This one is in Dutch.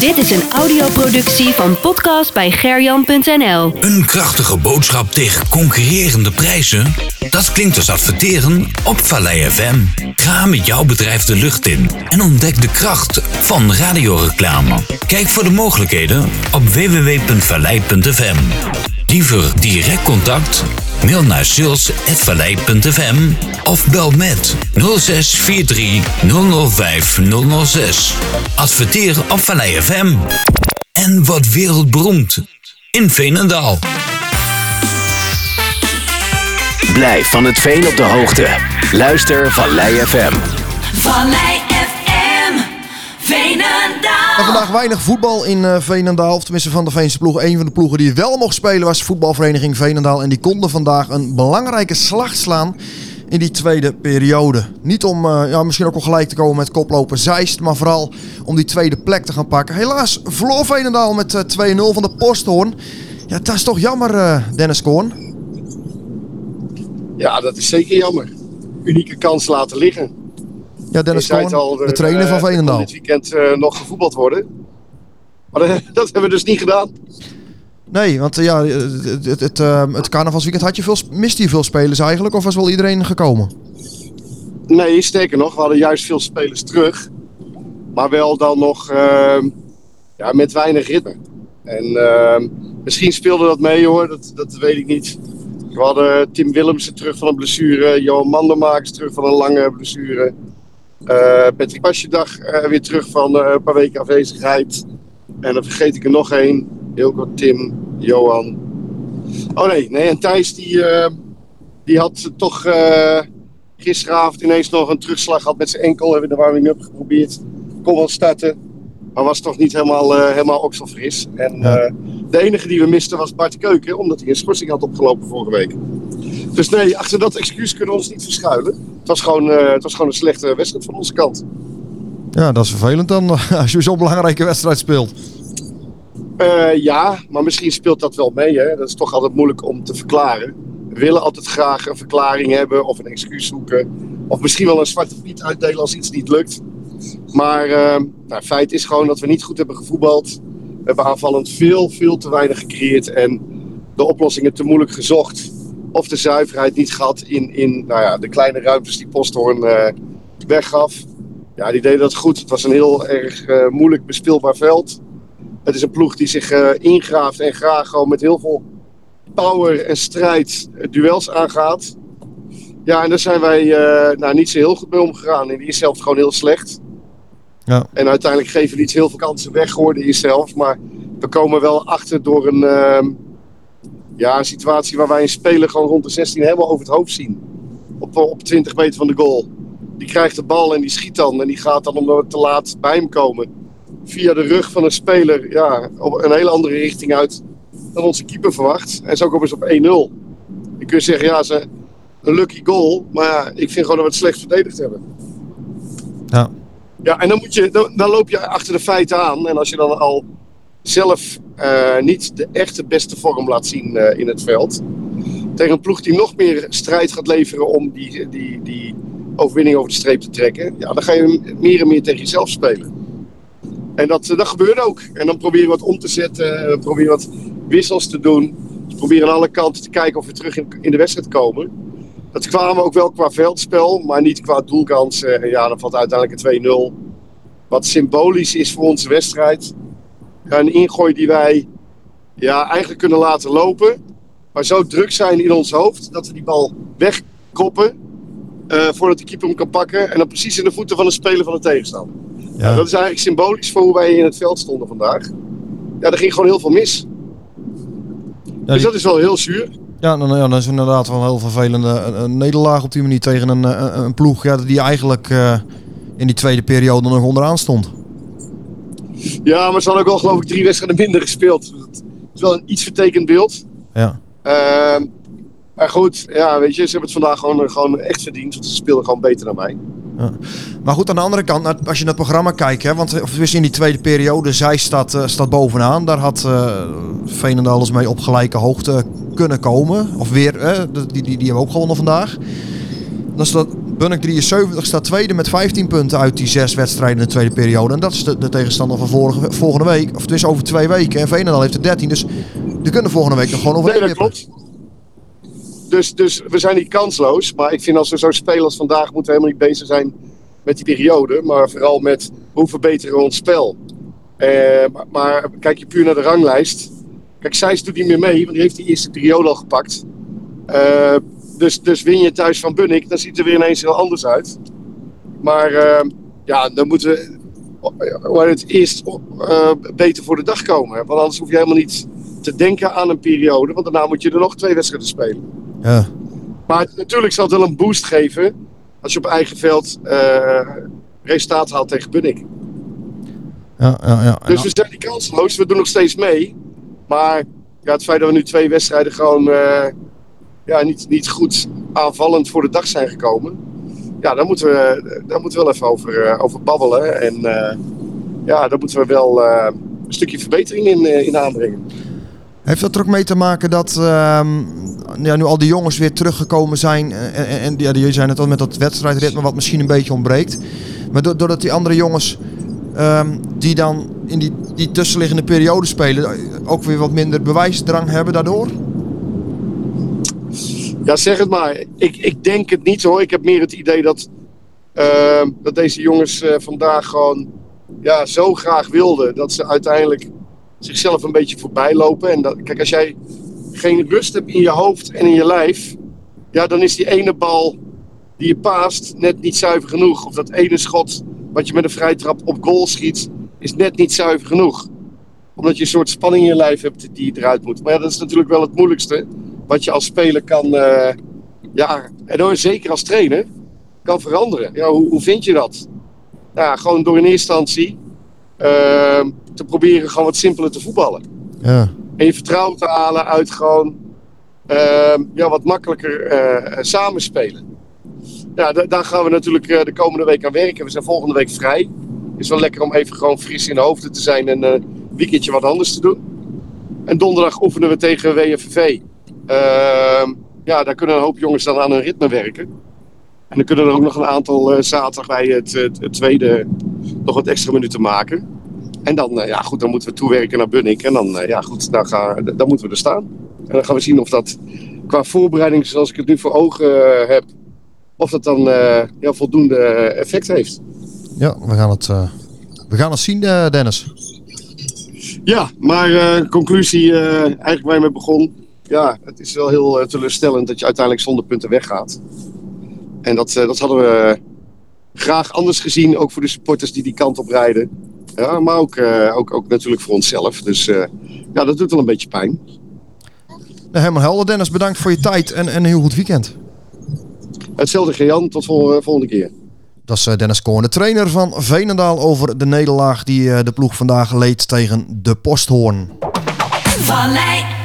Dit is een audioproductie van podcast bij gerjan.nl. Een krachtige boodschap tegen concurrerende prijzen? Dat klinkt als adverteren op Vallei FM. Ga met jouw bedrijf de lucht in en ontdek de kracht van radioreclame. Kijk voor de mogelijkheden op www.vallei.fm. Liever direct contact? Mail naar sales.vallei.fm of bel met 0643 005 006. Adverteer op Vallei FM. En wat wereldberoemd in Veenendaal. Blijf van het veen op de hoogte. Luister Vallei FM. Vallei. En vandaag weinig voetbal in eh, Veenendaal. Of tenminste van de Veense ploeg. Een van de ploegen die wel mocht spelen was voetbalvereniging Veenendaal. En die konden vandaag een belangrijke slag slaan in die tweede periode. Niet om eh, ja, misschien ook al gelijk te komen met koploper Zeist. Maar vooral om die tweede plek te gaan pakken. Helaas verloor Veenendaal met eh, 2-0 van de Posthoorn. Ja, dat is toch jammer eh, Dennis Koorn. Ja, dat is zeker jammer. Unieke kans laten liggen. Ja, Dennis Koorn, al, de er, trainer eh, van kon Veenendaal. dit weekend eh, nog gevoetbald worden. Maar eh, dat hebben we dus niet gedaan. Nee, want eh, ja, het, het, het, eh, het carnavalsweekend had je veel, miste je veel spelers eigenlijk? Of was wel iedereen gekomen? Nee, sterker nog, we hadden juist veel spelers terug. Maar wel dan nog eh, ja, met weinig ritme. En eh, misschien speelde dat mee hoor, dat, dat weet ik niet. We hadden Tim Willemsen terug van een blessure. Johan Mandermakers terug van een lange blessure. Eh Patrick Pasjedag eh, weer terug van eh, een paar weken afwezigheid. En dan vergeet ik er nog één. Heel kort Tim, Johan. Oh nee, nee en Thijs die, die had toch gisteravond ineens nog een terugslag gehad met zijn enkel. Hebben de warming-up geprobeerd. Kon wel starten. Maar was toch niet helemaal, eh helemaal okselfris. En Ja. de enige die we misten was Bart Keuken. Omdat hij een schorsing had opgelopen vorige week. Dus nee, achter dat excuus kunnen we ons niet verschuilen. Het was gewoon, eh, het was gewoon een slechte wedstrijd van onze kant. Ja, dat is vervelend dan als je zo'n belangrijke wedstrijd speelt. Eh, ja, maar misschien speelt dat wel mee. Hè? Dat is toch altijd moeilijk om te verklaren. We willen altijd graag een verklaring hebben of een excuus zoeken. Of misschien wel een zwarte piet uitdelen als iets niet lukt. Maar eh, nou, feit is gewoon dat we niet goed hebben gevoetbald. We hebben aanvallend veel, veel te weinig gecreëerd. En de oplossingen te moeilijk gezocht. Of de zuiverheid niet gehad in, in nou ja, de kleine ruimtes die Posthoorn eh, weggaf. Ja, die deden dat goed. Het was een heel erg eh, moeilijk bespeelbaar veld. Het is een ploeg die zich eh, ingraaft en graag gewoon met heel veel power en strijd duels aangaat. Ja, en daar zijn wij nou, niet zo heel goed mee omgegaan. In de eerste helft gewoon heel slecht. Ja. En uiteindelijk geven we niet heel veel kansen weg hoor, de eerste helft. Maar we komen wel achter door een, ehm, ja, een situatie waar wij een speler gewoon rond de 16 helemaal over het hoofd zien. Op, op 20 meter van de goal. Die krijgt de bal en die schiet dan. En die gaat dan omdat we te laat bij hem komen via de rug van een speler ja, op een hele andere richting uit dan onze keeper verwacht. En zo komen ze op 1-0. Je kunt zeggen, ja, ze een lucky goal. Maar ja, ik vind gewoon dat we het slecht verdedigd hebben. Ja. Ja, en dan, moet je, dan, dan loop je achter de feiten aan. En als je dan al zelf eh, niet de echte beste vorm laat zien eh, in het veld. Tegen een ploeg die nog meer strijd gaat leveren om die, die, die overwinning over de streep te trekken. Ja, dan ga je meer en meer tegen jezelf spelen. En dat, dat gebeurt ook. En dan proberen we wat om te zetten. proberen wat wissels te doen. We proberen aan alle kanten te kijken of we terug in, in de wedstrijd komen. Dat kwamen ook wel qua veldspel, maar niet qua doelkansen. En ja, dan valt uiteindelijk een 2-0. Wat symbolisch is voor onze wedstrijd. Ja, een ingooi die wij ja, eigenlijk kunnen laten lopen. Maar zo druk zijn in ons hoofd dat we die bal wegkoppen. eh, voordat de keeper hem kan pakken. En dan precies in de voeten van een speler van de tegenstander. Ja. dat is eigenlijk symbolisch voor hoe wij in het veld stonden vandaag. Ja, er ging gewoon heel veel mis. Ja, Dus dat is wel heel zuur. Ja, dan, ja, dat is inderdaad wel een heel vervelende een, een nederlaag op die manier tegen een, een, een ploeg ja, die eigenlijk eh, in die tweede periode nog onderaan stond. Ja, maar ze hadden ook al geloof ik drie wedstrijden minder gespeeld. Het is wel een iets vertekend beeld. Ja. Ehm, maar goed, ja, weet je, ze hebben het vandaag gewoon, gewoon echt verdiend. Want ze speelden gewoon beter dan mij. Maar goed, aan de andere kant, als je naar het programma kijkt, hè, want of in die tweede periode, zij staat, eh, staat bovenaan. Daar had eh Veenendaal eens mee op gelijke hoogte kunnen komen. Of weer, hè, die, die, die hebben ook gewonnen vandaag. Dan staat Bunnik 73 staat tweede met 15 punten uit die zes wedstrijden in de tweede periode. En dat is de, de tegenstander van vorige, volgende week. Of het is over twee weken. En Veenendaal heeft er 13. Dus die kunnen volgende week nog gewoon Nee, overheen dat wippen. klopt. Dus, dus we zijn niet kansloos. Maar ik vind als we zo spelen als vandaag, moeten we helemaal niet bezig zijn met die periode. Maar vooral met hoe verbeteren we ons spel. Eh, maar, maar kijk je puur naar de ranglijst. Kijk, Sijs doet niet meer mee, want die heeft die eerste periode al gepakt. Eh, dus, dus win je thuis van Bunnik, dan ziet het er weer ineens heel anders uit. Maar eh, ja, dan moeten we waar het eerst eh, beter voor de dag komen. Want anders hoef je helemaal niet te denken aan een periode. Want daarna moet je er nog twee wedstrijden spelen. Ja. Maar natuurlijk zal het wel een boost geven als je op eigen veld eh resultaat haalt tegen Bunnik. Ja, ja, ja. Dus we zijn niet kansloos, we doen nog steeds mee. Maar ja, het feit dat we nu twee wedstrijden gewoon eh, ja, niet, niet goed aanvallend voor de dag zijn gekomen. Ja, daar moeten we, daar moeten we wel even over, eh, over babbelen. En eh, ja, daar moeten we wel eh, een stukje verbetering in, in aanbrengen. Heeft dat er ook mee te maken dat ehm, ja, nu al die jongens weer teruggekomen zijn? En, en, ja, jullie zijn het al met dat wedstrijdritme wat misschien een beetje ontbreekt. Maar do- doordat die andere jongens ehm, die dan in die, die tussenliggende periode spelen, ook weer wat minder bewijsdrang hebben daardoor? Ja, zeg het maar. Ik, ik denk het niet hoor. Ik heb meer het idee dat, eh, dat deze jongens eh, vandaag gewoon ja, zo graag wilden dat ze uiteindelijk zichzelf een beetje voorbij lopen. En dat, kijk, als jij geen rust hebt in je hoofd en in je lijf, ja, dan is die ene bal die je paast net niet zuiver genoeg. Of dat ene schot wat je met een vrije trap op goal schiet, is net niet zuiver genoeg. Omdat je een soort spanning in je lijf hebt die eruit moet. Maar ja, dat is natuurlijk wel het moeilijkste wat je als speler kan, eh, ja, en ook zeker als trainer, kan veranderen. Ja, hoe, hoe vind je dat? Ja, gewoon door in eerste instantie eh, te proberen gewoon wat simpeler te voetballen. Ja. En je vertrouwen te halen uit gewoon eh, ja, wat makkelijker eh, samenspelen. Ja, da- daar gaan we natuurlijk eh, de komende week aan werken. We zijn volgende week vrij. Het is wel lekker om even gewoon fris in de hoofden te zijn en een weekendje wat anders te doen. En donderdag oefenen we tegen WFV. Ehm, ja, daar kunnen een hoop jongens dan aan hun ritme werken. En dan kunnen er ook nog een aantal eh, zaterdag bij het, het, het tweede nog wat extra minuten maken. En dan, eh, ja, goed, dan moeten we toewerken naar Bunnik. En dan, eh, ja, goed, dan, gaan, dan moeten we er staan. En dan gaan we zien of dat qua voorbereiding, zoals ik het nu voor ogen heb, of dat dan ja, voldoende effect heeft. Ja, we gaan het, we gaan het zien, Dennis. Ja, maar conclusie, eigenlijk waar je mee begon. Ja, het is wel heel eh, teleurstellend dat je uiteindelijk zonder punten weggaat. En dat, eh, dat hadden we graag anders gezien, ook voor de supporters die die kant op rijden. Ja, maar ook, eh, ook, ook natuurlijk voor onszelf. Dus eh, ja, dat doet wel een beetje pijn. Nou, helemaal helder, Dennis. Bedankt voor je tijd en, en een heel goed weekend. Hetzelfde, Gejan. Tot vol, volgende keer. Dat is eh, Dennis Koorn, de trainer van Veenendaal over de nederlaag die eh, de ploeg vandaag leed tegen de Posthoorn. Vallei